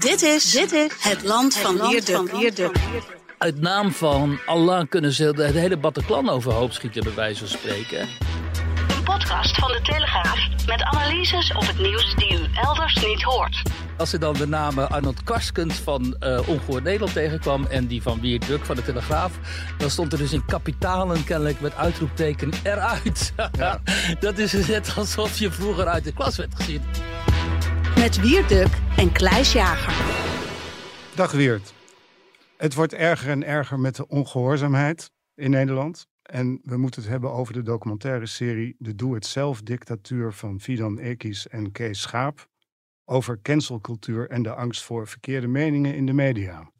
Dit is, dit is het land van Wierde. Uit naam van Allah kunnen ze de hele Bataclan overhoop schieten, bij wijze van spreken. Een podcast van de Telegraaf met analyses op het nieuws die u elders niet hoort. Als ze dan de namen Arnold Karskens van uh, Ongehoord Nederland tegenkwam en die van Wiert Duk van de Telegraaf, dan stond er dus in kapitalen kennelijk met uitroepteken eruit. Ja. Dat is net alsof je vroeger uit de klas werd gezien. Met Wierduk en Kleis Jager. Dag Wiert. Het wordt erger en erger met de ongehoorzaamheid in Nederland. En we moeten het hebben over de documentaire serie De Doe-het-zelf-dictatuur van Fidan Ekis en Kees Schaap over cancelcultuur en de angst voor verkeerde meningen in de media.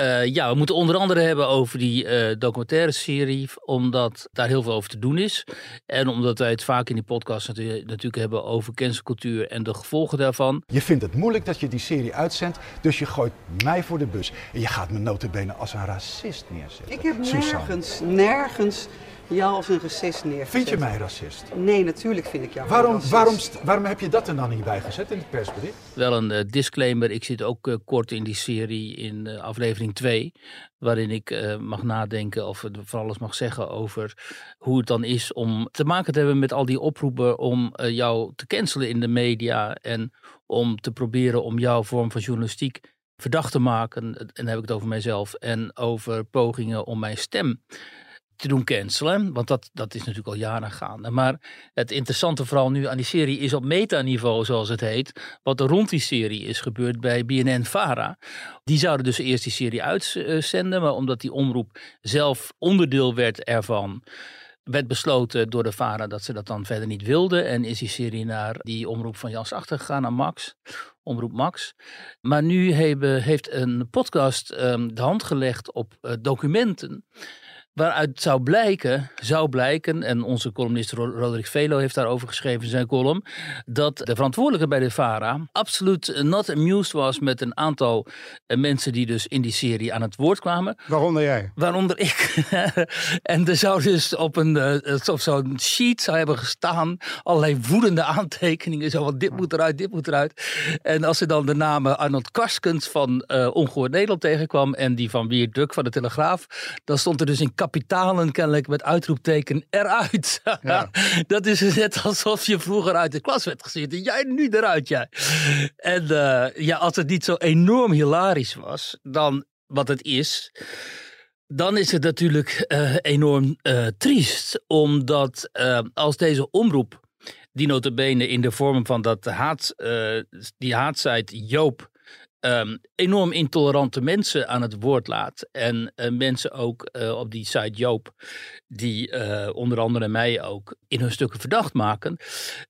Uh, ja, we moeten onder andere hebben over die uh, documentaire serie, omdat daar heel veel over te doen is. En omdat wij het vaak in die podcast natuurlijk, natuurlijk hebben over cancelcultuur en de gevolgen daarvan. Je vindt het moeilijk dat je die serie uitzendt, dus je gooit mij voor de bus. En je gaat me notabene als een racist neerzetten. Ik heb nergens, nergens jou als een racist neergezet. Vind je mij racist? Nee, natuurlijk vind ik jou waarom, racist. waarom, waarom heb je dat er dan niet bij gezet in het persbericht? Wel een uh, disclaimer. Ik zit ook uh, kort in die serie in uh, aflevering 2. Waarin ik mag nadenken of van alles mag zeggen over hoe het dan is om te maken te hebben met al die oproepen om jou te cancelen in de media. En om te proberen om jouw vorm van journalistiek verdacht te maken. En dan heb ik het over mijzelf. En over pogingen om mijn stem te doen cancelen. Want dat, dat is natuurlijk al jaren gaande. Maar het interessante vooral nu aan die serie is op metaniveau, zoals het heet. Wat er rond die serie is gebeurd bij BNN-Vara. Die zouden dus eerst die serie uitzenden. Maar omdat die omroep zelf onderdeel werd ervan werd besloten door de VARA dat ze dat dan verder niet wilden. En is die serie naar die omroep van Jans Achter gegaan, naar Max. Omroep Max. Maar nu hebben, heeft een podcast um, de hand gelegd op uh, documenten Waaruit zou blijken, zou blijken, en onze columnist Roderick Velo heeft daarover geschreven in zijn column, dat de verantwoordelijke bij de VARA absoluut not amused was met een aantal mensen die dus in die serie aan het woord kwamen. Waaronder jij? Waaronder ik. en er zou dus op een op zo'n sheet zou hebben gestaan allerlei woedende aantekeningen. Zo van dit moet eruit, dit moet eruit. En als ze dan de namen Arnold Karskens van uh, Ongehoord Nederland tegenkwam en die van Wiert Duk van de Telegraaf, dan stond er dus in kapitalen kennelijk met uitroepteken eruit. Ja. dat is net alsof je vroeger uit de klas werd gezet. En jij nu eruit, jij. En uh, ja, als het niet zo enorm hilarisch was, dan wat het is dan is het natuurlijk uh, enorm uh, triest. Omdat uh, als deze omroep, die notabene in de vorm van dat haat, die haatsite Joop um, enorm intolerante mensen aan het woord laat. En uh, mensen ook uh, op die site Joop, die uh, onder andere mij ook in hun stukken verdacht maken.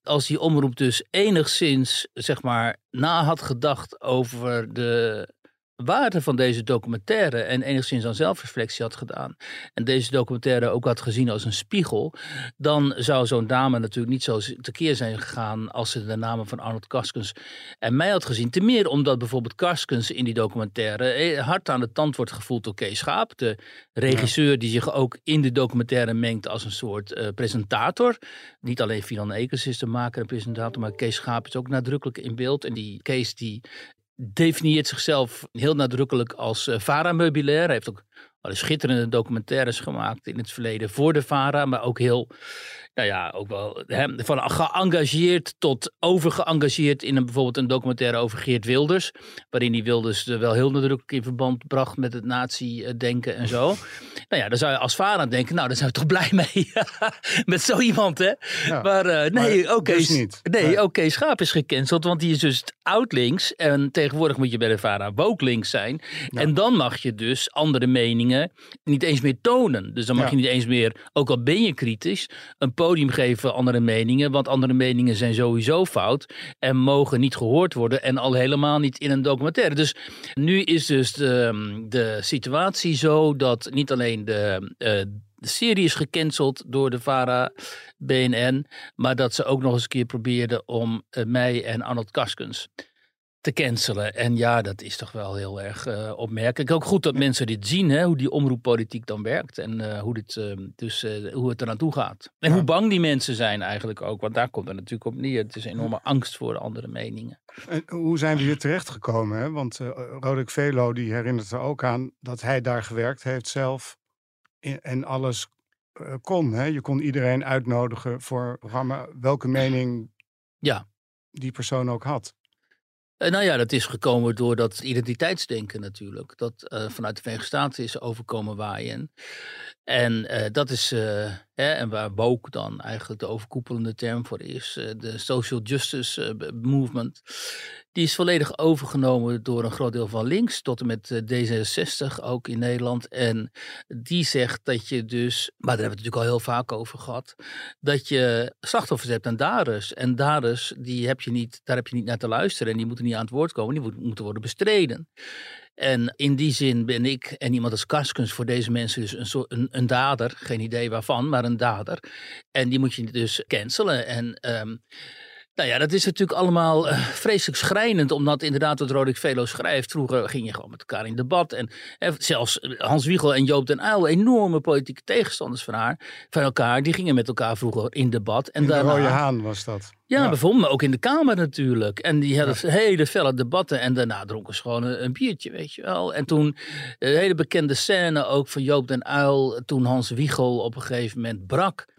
Als die omroep dus enigszins, zeg maar, na had gedacht over de waarde van deze documentaire en enigszins aan zelfreflectie had gedaan en deze documentaire ook had gezien als een spiegel, dan zou zo'n dame natuurlijk niet zo tekeer zijn gegaan als ze de namen van Arnold Karskens en mij had gezien. Ten meer omdat bijvoorbeeld Karskens in die documentaire hard aan de tand wordt gevoeld door Kees Schaap, de regisseur die zich ook in de documentaire mengt als een soort uh, presentator. Niet alleen Finan Ekers is de maker en presentator, maar Kees Schaap is ook nadrukkelijk in beeld en die Kees die definieert zichzelf heel nadrukkelijk als uh, VARA-meubilair. Hij heeft ook schitterende documentaires gemaakt in het verleden voor de VARA, maar ook heel, nou ja, ook wel hè, van geëngageerd tot overgeëngageerd in een, bijvoorbeeld een documentaire over Geert Wilders, waarin die Wilders wel heel nadrukkelijk in verband bracht met het nazi-denken en zo. nou ja, dan zou je als VARA denken, nou, daar zijn we toch blij mee met zo iemand, hè? Ja, maar uh, nee, oké, okay, dus niet. nee, oké, okay, Schaap is gecanceld, want die is dus oud-links en tegenwoordig moet je bij de VARA woke links zijn. Ja. En dan mag je dus andere meningen niet eens meer tonen. Dus dan mag Ja. je niet eens meer, ook al ben je kritisch, een podium geven andere meningen. Want andere meningen zijn sowieso fout en mogen niet gehoord worden. En al helemaal niet in een documentaire. Dus nu is dus de, de situatie zo dat niet alleen de, eh, de serie is gecanceld door de VARA, BNN. Maar dat ze ook nog eens een keer probeerden om eh, mij en Arnold Karskens te cancelen. En ja, dat is toch wel heel erg eh, opmerkelijk. Ook goed dat mensen dit zien, hè, hoe die omroeppolitiek dan werkt. En eh, hoe, dit, eh, dus, eh, hoe het eraan toe gaat. En hoe bang die mensen zijn eigenlijk ook. Want daar komt het natuurlijk op neer. Het is een enorme angst voor andere meningen. En hoe zijn we hier terecht gekomen? Hè? Want Roderick Velo die herinnert er ook aan dat hij daar gewerkt heeft zelf in- en alles kon. Hè? Je kon iedereen uitnodigen voor een programma, welke mening Ja. die persoon ook had. Eh, nou ja, dat is gekomen door dat identiteitsdenken natuurlijk. Dat eh, vanuit de Verenigde Staten is overkomen waaien. En eh, dat is, en waar woke dan eigenlijk de overkoepelende term voor is, eh, de social justice eh, movement. Die is volledig overgenomen door een groot deel van links, tot en met eh, D66 ook in Nederland. En die zegt dat je dus, maar daar hebben we het natuurlijk al heel vaak over gehad, dat je slachtoffers hebt en daders. En daders, die heb je niet, daar heb je niet naar te luisteren en die moeten niet aan het woord komen, die moet- moeten worden bestreden. En in die zin ben ik en iemand als Karskens voor deze mensen dus een, soort, een, een dader. Geen idee waarvan, maar een dader. En die moet je dus cancelen. En ehm, nou ja, dat is natuurlijk allemaal eh, vreselijk schrijnend. Omdat inderdaad wat Roderick Velo schrijft. Vroeger ging je gewoon met elkaar in debat. En eh, zelfs Hans Wiegel en Joop den Uyl, enorme politieke tegenstanders van, haar, van elkaar. Die gingen met elkaar vroeger in debat. En In de daarna, Rode Haan was dat. ja, Ja. bijvoorbeeld, maar ook in de Kamer natuurlijk. En die hadden hele felle debatten. En daarna dronken ze gewoon een, een biertje, weet je wel. En toen, een hele bekende scène ook van Joop den Uyl. Toen Hans Wiegel op een gegeven moment brak.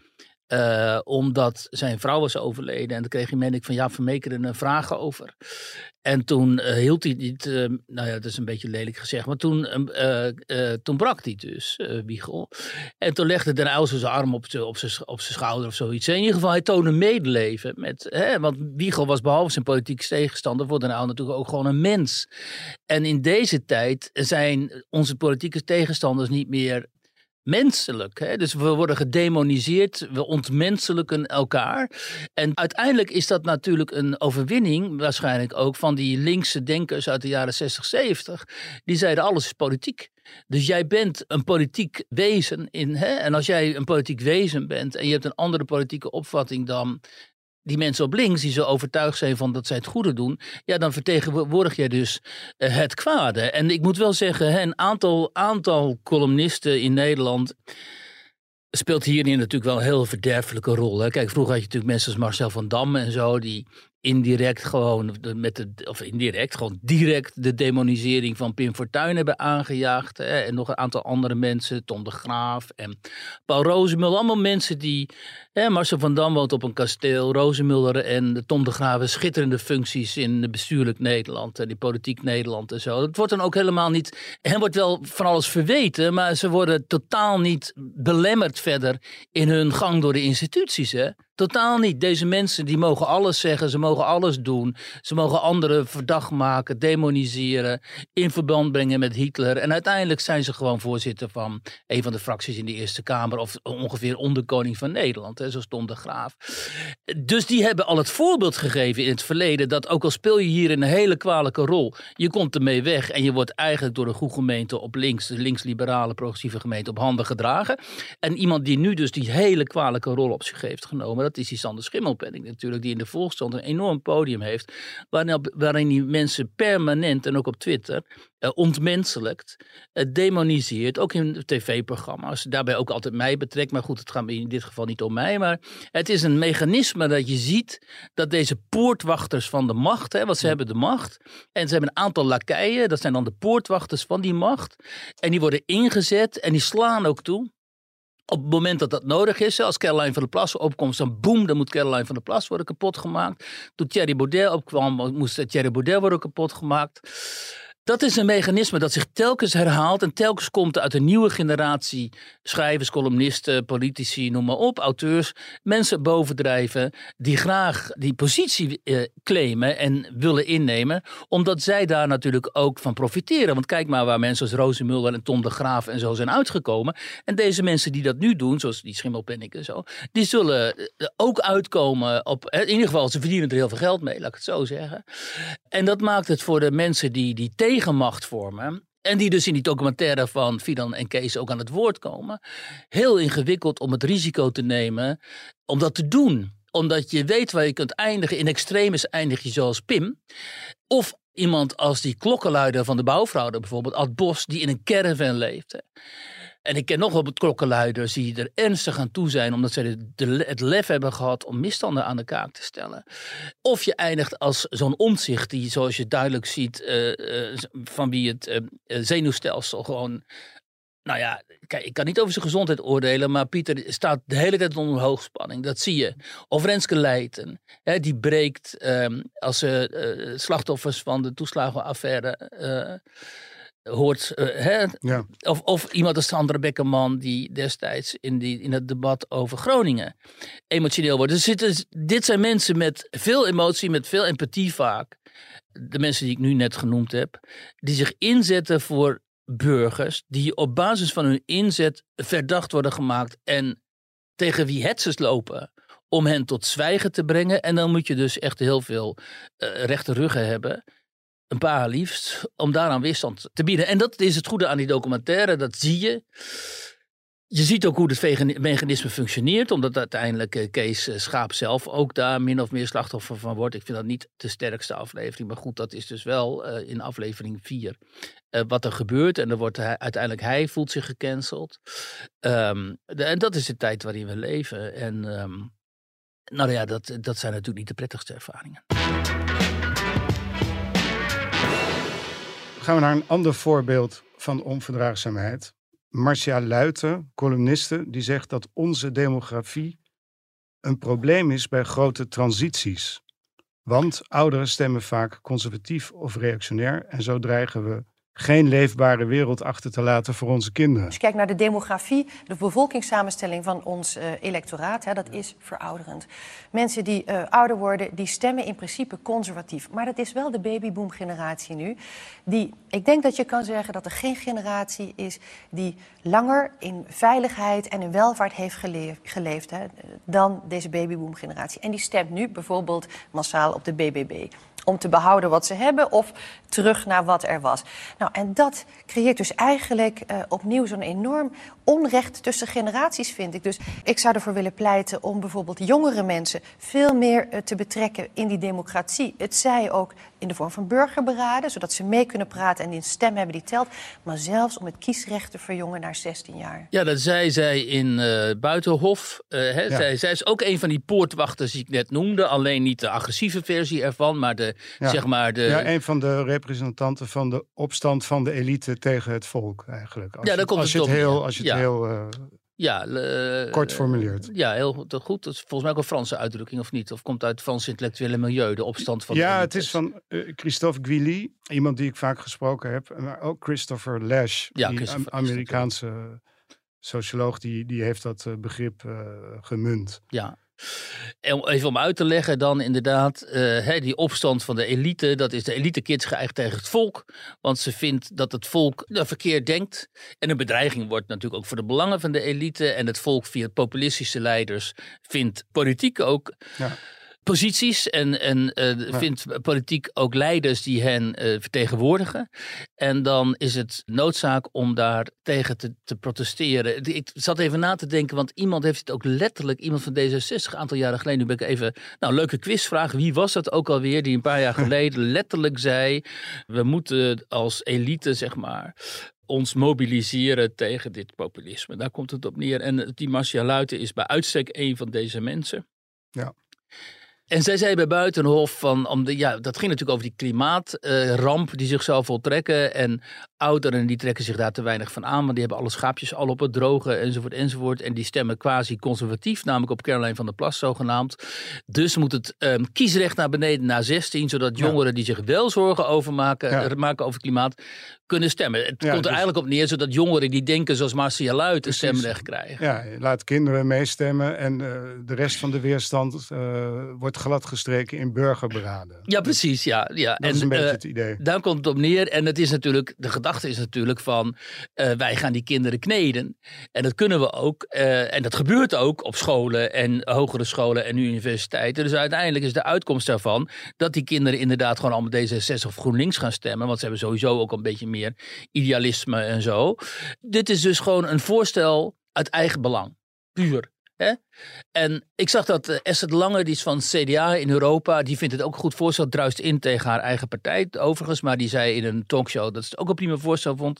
Eh, omdat zijn vrouw was overleden. En toen kreeg hij, meen ik, van ja, Vermeekeren een vragen over. En toen eh, hield hij niet, eh, nou ja, dat is een beetje lelijk gezegd. Maar toen, eh, eh, eh, toen brak hij dus, Wiegel. En toen legde Den Uyl zijn arm op zijn op zijn- op zijn schouder of zoiets. In ieder geval, hij toonde medeleven. Met, hè, want Wiegel was behalve zijn politieke tegenstander voor Den Uyl natuurlijk ook gewoon een mens. En in deze tijd zijn onze politieke tegenstanders niet meer menselijk. Hè? Dus we worden gedemoniseerd, we ontmenselijken elkaar. En uiteindelijk is dat natuurlijk een overwinning, waarschijnlijk ook, van die linkse denkers uit de jaren 60, 70. Die zeiden alles is politiek. Dus jij bent een politiek wezen. In, hè? En als jij een politiek wezen bent en je hebt een andere politieke opvatting dan die mensen op links, die zo overtuigd zijn van dat zij het goede doen, ja, dan vertegenwoordig jij dus eh, het kwade. En ik moet wel zeggen, een aantal, aantal columnisten in Nederland speelt hierin natuurlijk wel een heel verderfelijke rol. Hè. Kijk, vroeger had je natuurlijk mensen als Marcel van Dam en zo, die indirect gewoon, met de, of indirect, gewoon direct de demonisering van Pim Fortuyn hebben aangejaagd. Hè. En nog een aantal andere mensen, Tom de Graaf en Paul Rozemuller. Allemaal mensen die, hè, Marcel van Dam woont op een kasteel, Rozemuller en Tom de Graaf schitterende functies in bestuurlijk Nederland en die politiek Nederland en zo. Het wordt dan ook helemaal niet, hen wordt wel van alles verweten, maar ze worden totaal niet belemmerd verder in hun gang door de instituties. Hè? Totaal niet. Deze mensen die mogen alles zeggen, ze mogen alles doen. Ze mogen anderen verdacht maken, demoniseren, in verband brengen met Hitler. En uiteindelijk zijn ze gewoon voorzitter van een van de fracties in de Eerste Kamer. Of ongeveer onderkoning van Nederland, hè, zoals Tom de Graaf. Dus die hebben al het voorbeeld gegeven in het verleden. Dat ook al speel je hier een hele kwalijke rol. Je komt ermee weg en je wordt eigenlijk door de goede gemeente op links. De links-liberale progressieve gemeente op handen gedragen. En iemand die nu dus die hele kwalijke rol op zich heeft genomen. Dat is die Sander Schimmelpenning natuurlijk. Die in de Volksstand een enorm podium heeft. Waarin, waarin die mensen permanent en ook op Twitter eh, ontmenselijkt, eh, demoniseert, ook in tv-programma's. Daarbij ook altijd mij betrekt, maar goed, het gaat in dit geval niet om mij. Maar het is een mechanisme dat je ziet dat deze poortwachters van de macht, hè, want ze hebben de macht, en ze hebben een aantal lakeien, dat zijn dan de poortwachters van die macht, en die worden ingezet en die slaan ook toe. Op het moment dat dat nodig is, als Caroline van der Plas opkomt, dan boem, dan moet Caroline van der Plas worden kapot gemaakt. Toen Thierry Baudet opkwam, moest Thierry Baudet worden kapot gemaakt. Dat is een mechanisme dat zich telkens herhaalt en telkens komt uit een nieuwe generatie schrijvers, columnisten, politici, noem maar op, auteurs, mensen bovendrijven die graag die positie eh, claimen en willen innemen, omdat zij daar natuurlijk ook van profiteren. Want kijk maar waar mensen als Rozenmuller en Tom de Graaf en zo zijn uitgekomen. En deze mensen die dat nu doen, zoals die Schimmelpenninck en zo, die zullen eh, ook uitkomen op, eh, in ieder geval, ze verdienen er heel veel geld mee, laat ik het zo zeggen. En dat maakt het voor de mensen die, die tegenmacht vormen. En die dus in die documentaire van Fidan en Kees ook aan het woord komen. Heel ingewikkeld om het risico te nemen om dat te doen. Omdat je weet waar je kunt eindigen. In extremis eindig je zoals Pim. Of iemand als die klokkenluider van de bouwfraude bijvoorbeeld. Ad Bos die in een caravan leeft. En ik ken nog wel klokkenluiders die er ernstig aan toe zijn, omdat ze de, het lef hebben gehad om misstanden aan de kaak te stellen. Of je eindigt als zo'n omzicht, die zoals je duidelijk ziet, uh, uh, van wie het uh, zenuwstelsel gewoon. Nou ja, kijk, ik kan niet over zijn gezondheid oordelen, maar Pieter staat de hele tijd onder hoogspanning. Dat zie je. Of Renske Leijten, hè, die breekt ehm, als ze slachtoffers van de toeslagenaffaire hoort. Uh, hè? Ja. Of, of iemand als Sandra Beckerman, die destijds in, die, in het debat over Groningen emotioneel wordt. Dus zitten, dit zijn mensen met veel emotie, met veel empathie vaak. De mensen die ik nu net genoemd heb, die zich inzetten voor burgers, die op basis van hun inzet verdacht worden gemaakt en tegen wie hetsers lopen om hen tot zwijgen te brengen. En dan moet je dus echt heel veel uh, rechte ruggen hebben een paar liefst, om daaraan weerstand te bieden. En dat is het goede aan die documentaire, dat zie je. Je ziet ook hoe het mechanisme functioneert, omdat uiteindelijk eh, Kees eh, Schaap zelf ook daar min of meer slachtoffer van wordt. Ik vind dat niet de sterkste aflevering, maar goed, dat is dus wel uh, in aflevering 4 uh, wat er gebeurt. En dan wordt uiteindelijk hij voelt zich gecanceld. De, en dat is de tijd waarin we leven. En um, nou ja, dat, dat zijn natuurlijk niet de prettigste ervaringen. Gaan we naar een ander voorbeeld van onverdraagzaamheid. Marcia Luiten, columniste, die zegt dat onze demografie een probleem is bij grote transities. Want ouderen stemmen vaak conservatief of reactionair en zo dreigen we geen leefbare wereld achter te laten voor onze kinderen. Als je kijkt naar de demografie, de bevolkingssamenstelling van ons uh, electoraat, hè, dat is verouderend. Mensen die uh, ouder worden, die stemmen in principe conservatief. Maar dat is wel de babyboom-generatie nu. Die, ik denk dat je kan zeggen dat er geen generatie is die langer in veiligheid en in welvaart heeft geleefd, geleefd hè, dan deze babyboom-generatie. En die stemt nu bijvoorbeeld massaal op de BBB om te behouden wat ze hebben of terug naar wat er was. Nou, en dat creëert dus eigenlijk uh, opnieuw zo'n enorm onrecht tussen generaties, vind ik. Dus ik zou ervoor willen pleiten om bijvoorbeeld jongere mensen veel meer uh, te betrekken in die democratie. Het zij ook in de vorm van burgerberaden, zodat ze mee kunnen praten en die een stem hebben die telt. Maar zelfs om het kiesrecht te verjongen naar 16 jaar. Ja, dat zei zij in uh, Buitenhof. Hè, ja. zij, zij is ook een van die poortwachters die ik net noemde. Alleen niet de agressieve versie ervan, maar de, ja. zeg maar de... Ja, een van de representanten van de opstand van de elite tegen het volk eigenlijk. Als ja, daar komt als het je het op, heel, als je het heel uh, Ja, kort formuleert. Ja, heel goed. Dat is volgens mij ook een Franse uitdrukking, of niet? Of komt uit het Franse intellectuele milieu, de opstand van ja, de het is van uh, Christophe Guilly, iemand die ik vaak gesproken heb. Maar ook Christopher Lash, Ja, die Christopher Amerikaanse socioloog, die, die heeft dat begrip uh, gemunt. Ja. En even om uit te leggen dan inderdaad, hè, die opstand van de elite, dat is de elite kids geëigd tegen het volk. Want ze vindt dat het volk verkeerd denkt. En een bedreiging wordt natuurlijk ook voor de belangen van de elite. En het volk via populistische leiders vindt politiek ook Ja. Posities en, en Ja. vindt politiek ook leiders die hen eh, vertegenwoordigen. En dan is het noodzaak om daar tegen te, te protesteren. Ik zat even na te denken, want iemand heeft het ook letterlijk, iemand van D66, een aantal jaren geleden, nu ben ik even, nou, leuke quizvraag. Wie was dat ook alweer die een paar jaar geleden letterlijk zei, we moeten als elite, zeg maar, ons mobiliseren tegen dit populisme. Daar komt het op neer. En die Marcia Luiten is bij uitstek een van deze mensen. Ja. En zij zei bij Buitenhof van, om de, ja, dat ging natuurlijk over die klimaatramp die zich zou voltrekken. En ouderen die trekken zich daar te weinig van aan, want die hebben alle schaapjes al op het droge enzovoort enzovoort. En die stemmen quasi conservatief, namelijk op Caroline van der Plas zogenaamd. Dus moet het ehm, kiesrecht naar beneden naar 16, zodat jongeren die zich wel zorgen over maken, Ja. maken over klimaat, kunnen stemmen. Het Ja, komt er dus- eigenlijk op neer, zodat jongeren die denken zoals Marcia Luit een stemrecht krijgen. Ja, laat kinderen meestemmen en eh, de rest van de weerstand eh, wordt gladgestreken in burgerberaden. Ja, precies. Ja, ja. Dat is een beetje eh, het idee. Daar komt het op neer. En het is natuurlijk, de gedachte is natuurlijk van eh, wij gaan die kinderen kneden. En dat kunnen we ook. eh, en dat gebeurt ook op scholen en hogere scholen en universiteiten. Dus uiteindelijk is de uitkomst daarvan dat die kinderen inderdaad gewoon allemaal D66 of GroenLinks gaan stemmen. Want ze hebben sowieso ook een beetje meer idealisme en zo. Dit is dus gewoon een voorstel uit eigen belang. Puur. En ik zag dat eh, de Lange, die is van CDA in Europa, die vindt het ook een goed voorstel. Druist in tegen haar eigen partij overigens. Maar die zei in een talkshow dat ze het ook een prima voorstel vond.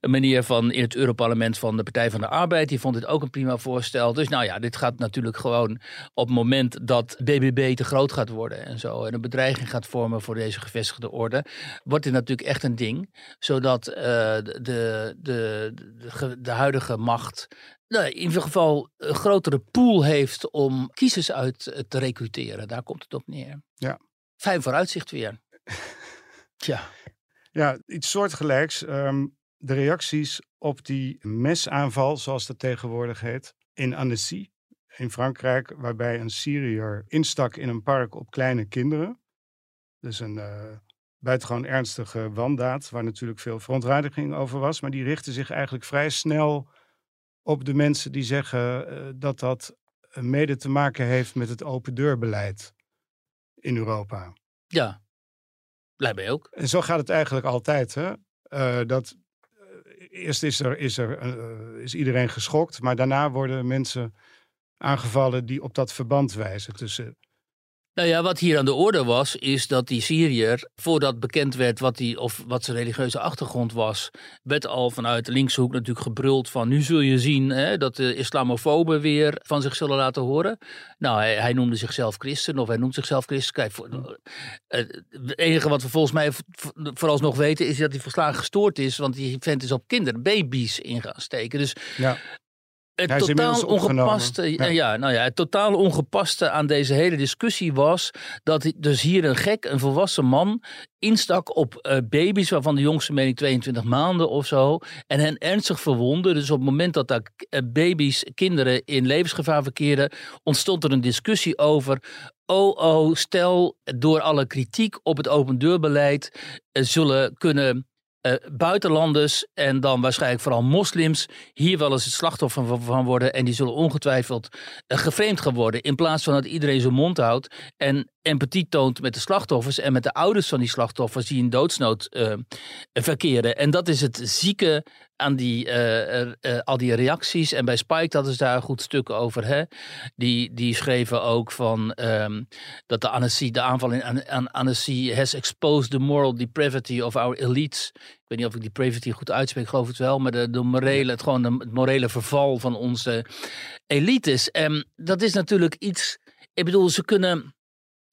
Een meneer van in het Europarlement van de Partij van de Arbeid, die vond het ook een prima voorstel. Dus nou ja, dit gaat natuurlijk gewoon op het moment dat BBB te groot gaat worden en zo. En een bedreiging gaat vormen voor deze gevestigde orde. Wordt dit natuurlijk echt een ding. Zodat eh, de, de, de huidige macht nou, in ieder geval een grotere pool heeft om kiezers uit eh, te recruteren. Daar komt het op neer. Ja. Fijn vooruitzicht weer. Tja. Ja, iets soortgelijks. Ehm, de reacties op die mesaanval, zoals dat tegenwoordig heet, in Annecy in Frankrijk, waarbij een Syriër instak in een park op kleine kinderen. Dus een eh, buitengewoon ernstige wandaad, waar natuurlijk veel verontwaardiging over was. Maar die richtte zich eigenlijk vrij snel op de mensen die zeggen eh, dat dat eh, mede te maken heeft met het open deurbeleid in Europa. Ja. Lijkt mij ook. En zo gaat het eigenlijk altijd. Hè? Eh, dat, eerst is, er, is, er, is iedereen geschokt, maar daarna worden mensen aangevallen die op dat verband wijzen tussen. Nou ja, wat hier aan de orde was, is dat die Syriër, voordat bekend werd wat, die, of wat zijn religieuze achtergrond was, werd al vanuit de linkse hoek natuurlijk gebruld van nu zul je zien hè, dat de islamofoben weer van zich zullen laten horen. Nou, hij, noemde zichzelf christen of hij noemt zichzelf christen. Kijk, voor, eh, het enige wat we volgens mij vooralsnog weten is dat hij verslagen gestoord is, want die vent is op kinderen, baby's in gaan steken. Dus Ja, het totaal ongepaste, Ja. ja. nou ja, het totaal ongepaste aan deze hele discussie was dat dus hier een gek, een volwassen man, instak op eh, baby's, waarvan de jongste meen ik 22 maanden of zo, en hen ernstig verwonde. Dus op het moment dat daar eh, baby's, kinderen in levensgevaar verkeerden, ontstond er een discussie over. Oh, oh, stel door alle kritiek op het open deurbeleid eh, zullen kunnen eh, buitenlanders en dan waarschijnlijk vooral moslims hier wel eens het slachtoffer van, worden. En die zullen ongetwijfeld uh, geframed gaan worden. In plaats van dat iedereen zijn mond houdt en empathie toont met de slachtoffers en met de ouders van die slachtoffers die in doodsnood uh, verkeren. En dat is het zieke aan die, uh, uh, al die reacties. En bij Spike hadden ze daar een goed stuk over. Hè? Die, die schreven ook van um, dat de, Annecy, de aanval in aan, aan Annecy has exposed the moral depravity of our elites. Ik weet niet of ik depravity goed uitspreek, geloof het wel. Maar de, de morele, het, gewoon de, het morele verval van onze elites. En dat is natuurlijk iets. Ik bedoel, ze kunnen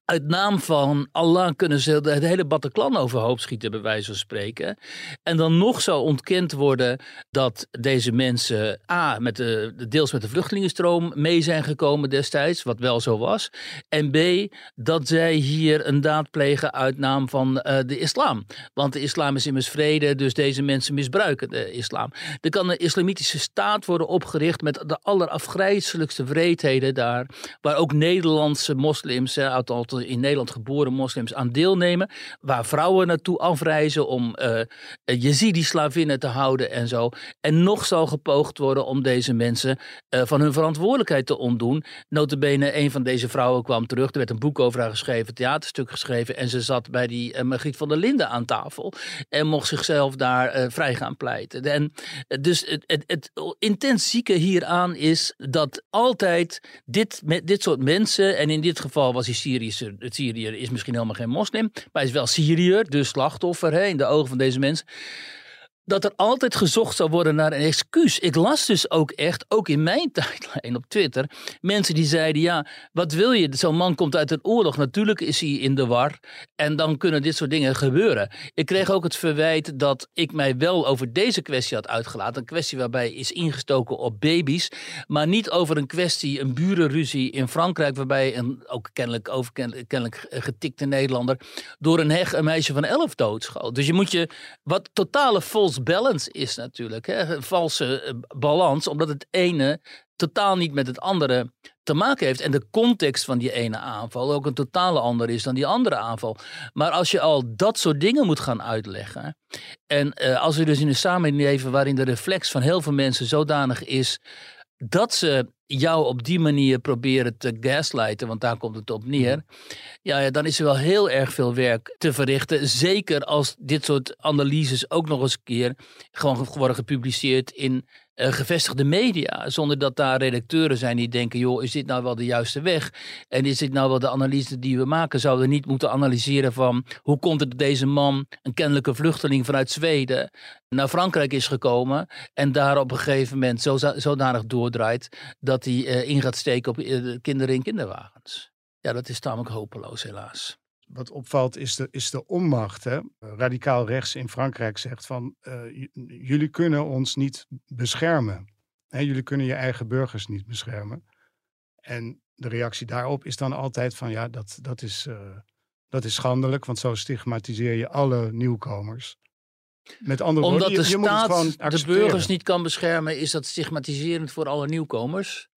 uit naam van Allah kunnen ze het hele Bataclan overhoop schieten, bij wijze van spreken. En dan nog zou ontkend worden dat deze mensen A, met de, deels met de vluchtelingenstroom mee zijn gekomen destijds, wat wel zo was. En B, dat zij hier een daad plegen uit naam van uh, de islam. Want de islam is immers vrede, dus deze mensen misbruiken de islam. Er kan een islamitische staat worden opgericht met de allerafgrijzelijkste wreedheden daar, waar ook Nederlandse moslims, in Nederland geboren moslims aan deelnemen. Waar vrouwen naartoe afreizen om uh, Jezidi-slavinnen te houden en zo. En nog zal gepoogd worden om deze mensen uh, van hun verantwoordelijkheid te ontdoen. Notabene, een van deze vrouwen kwam terug. Er werd een boek over haar geschreven, een theaterstuk geschreven. En ze zat bij die Margriet van der Linden aan tafel. En mocht zichzelf daar vrij gaan pleiten. En, dus het, het, het intens zieke hieraan is dat altijd dit, met dit soort mensen, en in dit geval was die Syrische het Syriër is misschien helemaal geen moslim, maar hij is wel Syriër, dus slachtoffer hè, in de ogen van deze mensen. Dat er altijd gezocht zou worden naar een excuus. Ik las dus ook echt, ook in mijn tijdlijn op Twitter, mensen die zeiden: ja, wat wil je? Zo'n man komt uit een oorlog. Natuurlijk is hij in de war. En dan kunnen dit soort dingen gebeuren. Ik kreeg ook het verwijt dat ik mij wel over deze kwestie had uitgelaten. Een kwestie waarbij is ingestoken op baby's. Maar niet over een kwestie, een burenruzie in Frankrijk. Waarbij een ook kennelijk, over, kennelijk getikte Nederlander door een heg een meisje van elf doodschoot. Dus je moet je, wat totale balance is natuurlijk. Hè? Een valse eh, balans, omdat het ene totaal niet met het andere te maken heeft. En de context van die ene aanval ook een totale ander is dan die andere aanval. Maar als je al dat soort dingen moet gaan uitleggen. En uh, als we dus in een samenleving waarin de reflex van heel veel mensen zodanig is dat ze jou op die manier proberen te gaslighten, want daar komt het op neer. Ja, ja, dan is er wel heel erg veel werk te verrichten. Zeker als dit soort analyses ook nog eens een keer gewoon worden gepubliceerd in uh, gevestigde media. Zonder dat daar redacteuren zijn die denken: joh, is dit nou wel de juiste weg? En is dit nou wel de analyse die we maken? Zouden we niet moeten analyseren van hoe komt het dat deze man, een kennelijke vluchteling vanuit Zweden, naar Frankrijk is gekomen en daar op een gegeven moment zo, zodanig doordraait dat hij uh, in gaat steken op uh, kinderen in kinderwagens? Ja, dat is tamelijk hopeloos, helaas wat opvalt is de, is de onmacht. Hè? Radicaal rechts in Frankrijk zegt van uh, jullie kunnen ons niet beschermen. Hè? Jullie kunnen je eigen burgers niet beschermen. En de reactie daarop is dan altijd van ja, dat, dat, is, dat is schandelijk, want zo stigmatiseer je alle nieuwkomers. Met andere Omdat woorden, je, de staat de burgers niet kan beschermen, is dat stigmatiserend voor alle nieuwkomers?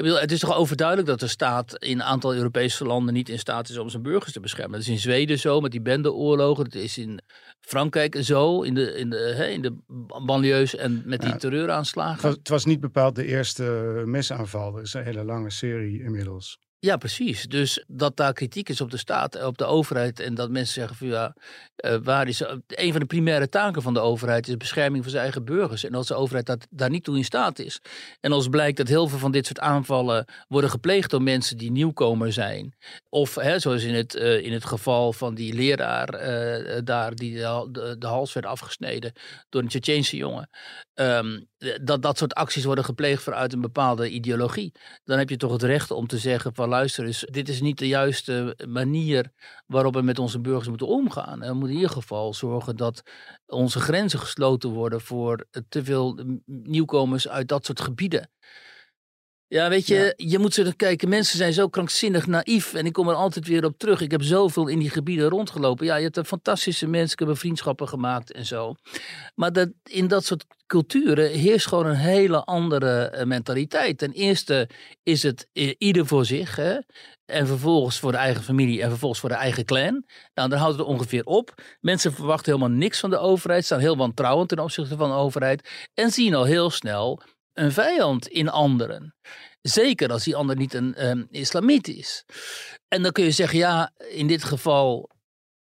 Ik bedoel, het is toch overduidelijk dat de staat in een aantal Europese landen niet in staat is om zijn burgers te beschermen. Dat is in Zweden zo met die bendeoorlogen. Het is in Frankrijk zo, in de, in de, hè, in de banlieues en met die terreuraanslagen. Het was, het was, niet bepaald de eerste mesaanval. Er is een hele lange serie inmiddels. Ja, precies. Dus dat daar kritiek is op de staat, op de overheid. En dat mensen zeggen van ja, uh, waar is. Een van de primaire taken van de overheid is bescherming van zijn eigen burgers. En als de overheid dat, daar niet toe in staat is. En als blijkt dat heel veel van dit soort aanvallen worden gepleegd door mensen die nieuwkomer zijn. Of hè, zoals in het, uh, in het geval van die leraar daar die de, de, de, hals werd afgesneden door een Tsjetsjeense jongen. Um, dat dat soort acties worden gepleegd vanuit een bepaalde ideologie. Dan heb je toch het recht om te zeggen van luister eens, dit is niet de juiste manier waarop we met onze burgers moeten omgaan. we moeten in ieder geval zorgen dat onze grenzen gesloten worden voor te veel nieuwkomers uit dat soort gebieden. Ja, weet je, je moet zo kijken. Mensen zijn zo krankzinnig naïef. En ik kom er altijd weer op terug. Ik heb zoveel in die gebieden rondgelopen. Ja, je hebt fantastische mensen. Ik heb vriendschappen gemaakt en zo. Maar dat, in dat soort culturen heerst gewoon een hele andere eh, mentaliteit. Ten eerste is het ieder voor zich. Hè? En vervolgens voor de eigen familie en vervolgens voor de eigen clan. Nou, dan houdt het ongeveer op. Mensen verwachten helemaal niks van de overheid. Staan heel wantrouwend ten opzichte van de overheid. En zien al heel snel een vijand in anderen. Zeker als die ander niet een um, islamiet is. En dan kun je zeggen, ja, in dit geval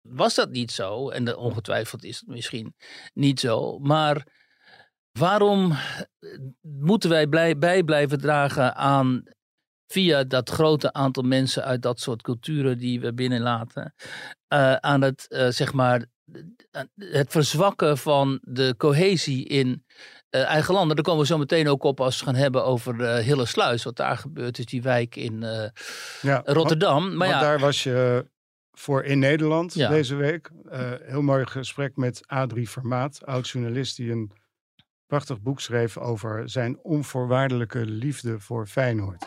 was dat niet zo. En ongetwijfeld is het misschien niet zo. Maar waarom moeten wij blij, bij blijven dragen aan via dat grote aantal mensen uit dat soort culturen die we binnenlaten, uh, aan het, uh, zeg maar, het verzwakken van de cohesie in uh, eigen landen. Daar komen we zo meteen ook op als we gaan hebben over uh, Hillersluis. Wat daar gebeurt is, die wijk in uh, ja, Rotterdam. Want, maar ja, daar was je voor in Nederland ja. deze week. heel mooi gesprek met Adrie Vermaat, oud-journalist die een prachtig boek schreef over zijn onvoorwaardelijke liefde voor Feyenoord.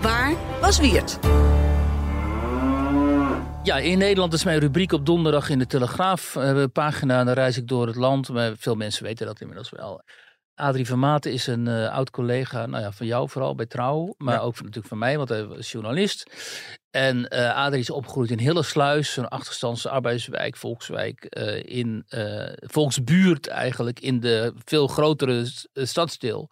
Waar was Wiert? Ja, in Nederland is mijn rubriek op donderdag in de Telegraaf. Een pagina, dan reis ik door het land. Maar veel mensen weten dat inmiddels wel. Adrie van Maten is een uh, oud collega, nou ja, van jou vooral bij Trouw, maar ook van, natuurlijk van mij, want hij was journalist. En uh, Adrie is opgegroeid in Hillersluis, een achterstandse arbeidswijk, volkswijk, uh, in volksbuurt eigenlijk, in de veel grotere stadsdeel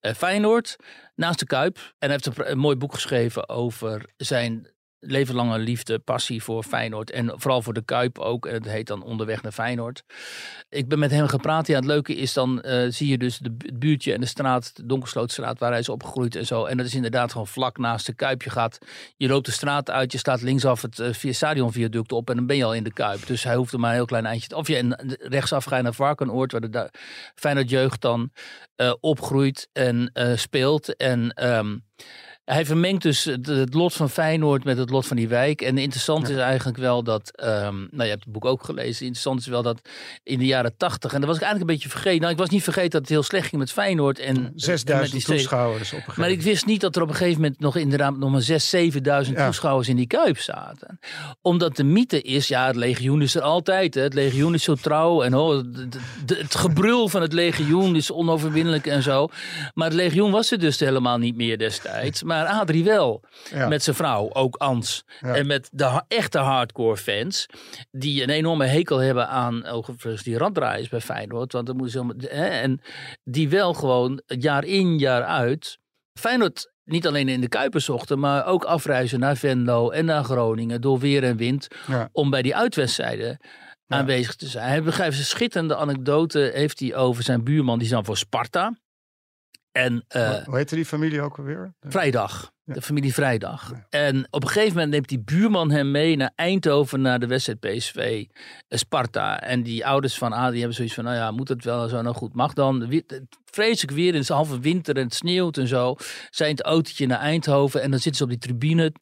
Feyenoord, naast de Kuip. En hij heeft een, een mooi boek geschreven over zijn levenlange liefde, passie voor Feyenoord. En vooral voor de Kuip ook. Het heet dan Onderweg naar Feyenoord. Ik ben met hem gepraat. Ja, het leuke is dan uh, zie je dus de, het buurtje en de straat, de Donkerslootstraat, waar hij is opgegroeid en zo. En dat is inderdaad gewoon vlak naast de Kuip. Je gaat, je loopt de straat uit, je staat linksaf het uh, via stadionviaduct op en dan ben je al in de Kuip. Dus hij hoeft er maar een heel klein eindje. Of je en rechtsaf ga je naar Varkenoord, waar de Feyenoord jeugd dan uh, opgroeit en speelt. En um, hij vermengt dus het, lot van Feyenoord met het lot van die wijk. En interessant is eigenlijk wel dat, um, nou je hebt het boek ook gelezen, interessant is wel dat in de jaren tachtig, en dat was ik eigenlijk een beetje vergeten. Nou, ik was niet vergeten dat het heel slecht ging met Feyenoord. En, 6000 toeschouwers op een Maar ik wist niet dat er op een gegeven moment nog inderdaad nog maar 6, 7000 ja. toeschouwers in die Kuip zaten. Omdat de mythe is, ja, het legioen is er altijd. Hè. Het legioen is zo trouw en oh, het gebrul van het legioen is onoverwinnelijk en zo. Maar het legioen was er dus helemaal niet meer destijds. Maar maar Adrie wel. Met zijn vrouw, ook Ans. En met de echte hardcore fans. Die een enorme hekel hebben aan overigens die raddraaiers bij Feyenoord. Want dan moeten ze, hè, en die wel gewoon jaar in, jaar uit. Feyenoord niet alleen in de Kuipers zochten, maar ook afreizen naar Venlo en naar Groningen door weer en wind. Om bij die uitwedstrijden aanwezig te zijn. Hij begrijpt een schitterende anekdote heeft hij over zijn buurman, die is dan voor Sparta. En, uh, Hoe heette die familie ook alweer? Vrijdag. De familie Vrijdag. En op een gegeven moment neemt die buurman hem mee naar Eindhoven naar de wedstrijd PSV eh, Sparta. En die ouders van Adi hebben zoiets van, nou ja, moet het wel zo nou goed? Mag dan? Vreselijk weer, in het halve winter en het sneeuwt en zo. Zijn het autootje naar Eindhoven en dan zitten ze op die tribune.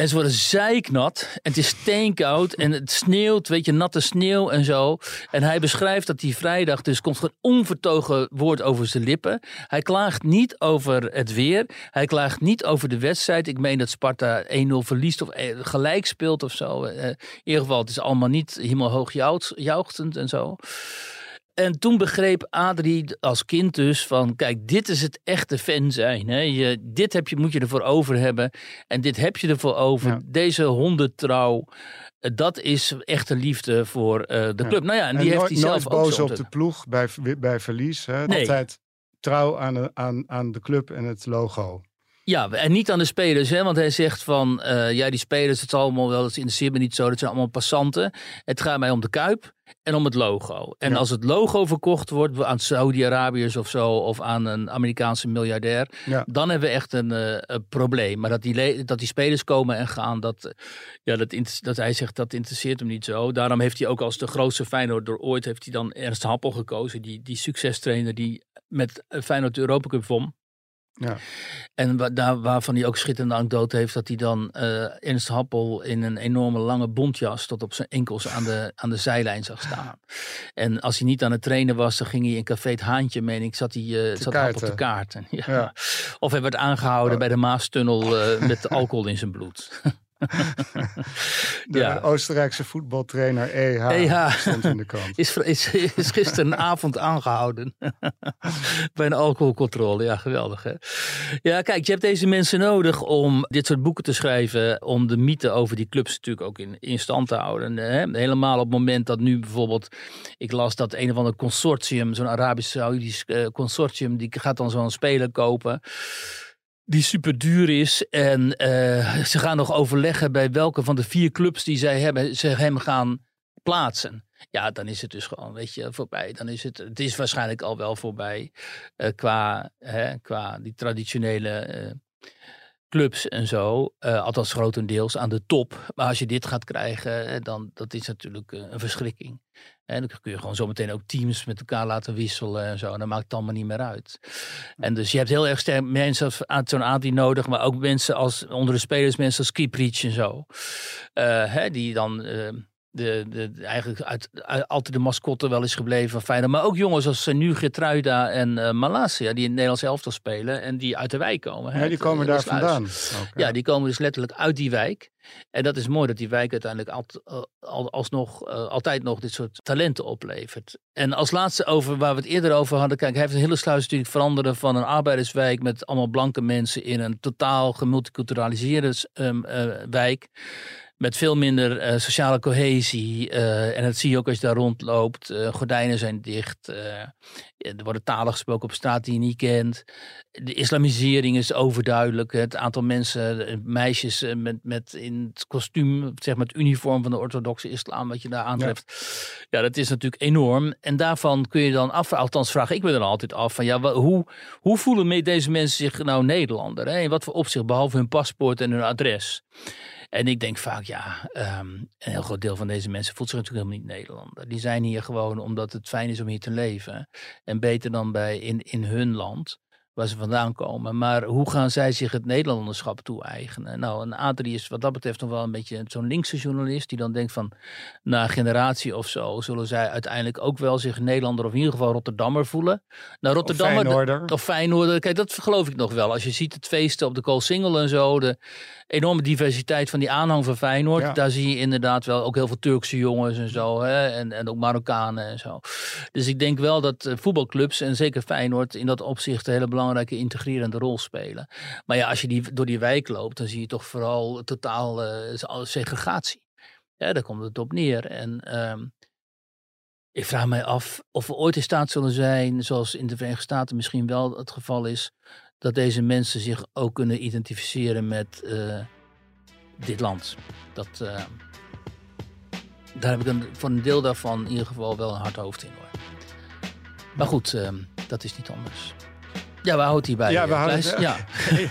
En ze worden zeiknat. En het is steenkoud. En het sneeuwt, weet je, natte sneeuw en zo. En hij beschrijft dat die vrijdag dus komt een onvertogen woord over zijn lippen. Hij klaagt niet over het weer. Hij klaagt niet over de wedstrijd. Ik meen dat Sparta 1-0 verliest of eh, gelijk speelt of zo. Eh, in ieder geval, het is allemaal niet helemaal hoog jouwtend en zo. En toen begreep Adrie als kind dus van, kijk, dit is het echte fan zijn. Hè? Je, dit heb je, moet je ervoor over hebben. En dit heb je ervoor over. Deze hondentrouw, eh, dat is echte liefde voor uh, de club. Nou ja, en, die heeft hij zelf ook boos op de ploeg bij, bij verlies. Hè? Nee. Altijd trouw aan, aan, aan de club en het logo. Ja, en niet aan de spelers, hè? want hij zegt van, uh, ja, die spelers, het is allemaal wel, dat interesseert me niet zo, dat zijn allemaal passanten. Het gaat mij om de Kuip en om het logo. En als het logo verkocht wordt aan Saudi-Arabiërs of zo, of aan een Amerikaanse miljardair, dan hebben we echt een, uh, een, probleem. Maar dat die, dat die spelers komen en gaan, dat, ja, dat, dat hij zegt, dat interesseert hem niet zo. Daarom heeft hij ook als de grootste Feyenoord door ooit, heeft hij dan Ernst Happel gekozen, die, die succestrainer die met Feyenoord de Europa Cup won. Ja. En wa daar, waarvan hij ook schitterende anekdote heeft, dat hij dan uh, Ernst Happel in een enorme lange bontjas tot op zijn enkels aan de, aan de zijlijn zag staan. En als hij niet aan het trainen was, dan ging hij in café het Haantje, meen ik, zat hij uh, zat Happel te kaarten. Ja. ja. Of hij werd aangehouden oh. bij de Maastunnel uh, met alcohol in zijn bloed. De ja. Oostenrijkse voetbaltrainer EH, EH stond in de krant. Is, is, is gisteravond aangehouden bij een alcoholcontrole. Ja, geweldig hè. Ja, kijk, je hebt deze mensen nodig om dit soort boeken te schrijven. Om de mythe over die clubs natuurlijk ook in, in stand te houden. Hè? Helemaal op het moment dat nu bijvoorbeeld... Ik las dat een of ander consortium, zo'n Arabisch-Saudisch uh, consortium... die gaat dan zo'n speler kopen die super duur is. En uh, ze gaan nog overleggen bij welke van de vier clubs die zij hebben, ze hem gaan plaatsen. Ja, dan is het dus gewoon, weet je, voorbij. Dan is het, het is waarschijnlijk al wel voorbij uh, qua, hè, qua die traditionele uh, clubs en zo. althans grotendeels aan de top. Maar als je dit gaat krijgen, dan dat is natuurlijk een verschrikking. En dan kun je gewoon zometeen ook teams met elkaar laten wisselen en zo. En dan maakt het allemaal niet meer uit. En dus je hebt heel erg sterk mensen aan zo'n Adi nodig. Maar ook mensen als onder de spelers, mensen als Kieprich en zo. Uh, hè, die dan... De, de, eigenlijk uit, altijd de mascotte wel is gebleven van Feyenoord. Maar ook jongens als nu Getruida en uh, Malasia, die in het Nederlands elftal spelen en die uit de wijk komen. Ja, die komen daar vandaan. ja. die komen dus letterlijk uit die wijk. En dat is mooi dat die wijk uiteindelijk uh, al, alsnog, uh, altijd nog dit soort talenten oplevert. En als laatste over waar we het eerder over hadden. Kijk, hij heeft een hele sluis natuurlijk veranderen van een arbeiderswijk met allemaal blanke mensen in een totaal gemulticulturaliseerde um, uh, wijk. Met veel minder uh, sociale cohesie. Uh, en dat zie je ook als je daar rondloopt. Uh, gordijnen zijn dicht. er worden talen gesproken op straat die je niet kent. De islamisering is overduidelijk. Het aantal mensen, meisjes met, met in het kostuum, zeg maar het uniform van de orthodoxe islam, wat je daar aantreft. Ja. ja, dat is natuurlijk enorm. En daarvan kun je dan af, althans vraag ik me dan altijd af, van ja, hoe, hoe voelen deze mensen zich nou Nederlander? Hè? In wat voor opzicht, behalve hun paspoort en hun adres? En ik denk vaak, ja, um, een heel groot deel van deze mensen voelt zich natuurlijk helemaal niet Nederlander. Die zijn hier gewoon omdat het fijn is om hier te leven. En beter dan bij in, in hun land waar ze vandaan komen. Maar hoe gaan zij zich het Nederlanderschap toe-eigenen? Nou, een Adrie is wat dat betreft nog wel een beetje zo'n linkse journalist... die dan denkt van, na een generatie of zo... zullen zij uiteindelijk ook wel zich Nederlander... of in ieder geval Rotterdammer voelen. Nou, Rotterdammer, of Feyenoorder. Of Feyenoorder. Kijk, dat geloof ik nog wel. Als je ziet het feesten op de Koolsingel en zo... de enorme diversiteit van die aanhang van Feyenoord... Ja. daar zie je inderdaad wel ook heel veel Turkse jongens en zo... Hè? En, en ook Marokkanen en zo. Dus ik denk wel dat voetbalclubs... en zeker Feyenoord in dat opzicht... een hele belangrijke integrerende rol spelen. Maar ja, als je die, door die wijk loopt, dan zie je toch vooral totaal uh, segregatie. Ja, daar komt het op neer. En um, ik vraag mij af of we ooit in staat zullen zijn, zoals in de Verenigde Staten misschien wel het geval is, dat deze mensen zich ook kunnen identificeren met uh, dit land. Dat, uh, daar heb ik voor een deel daarvan in ieder geval wel een hard hoofd in hoor. Maar goed, uh, dat is niet anders. Ja, we houden hierbij. Ja, we houden ja.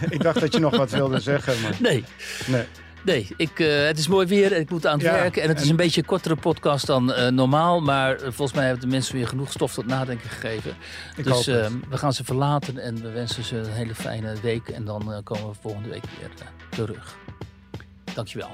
ik dacht dat je nog wat wilde zeggen. Maar... Nee. nee. Nee, ik, uh, het is mooi weer en ik moet aan het Ja, werken. En het is en- een beetje een kortere podcast dan uh, normaal. Maar uh, volgens mij hebben de mensen weer genoeg stof tot nadenken gegeven. Ik dus we gaan ze verlaten en we wensen ze een hele fijne week. En dan komen we volgende week weer terug. Dankjewel.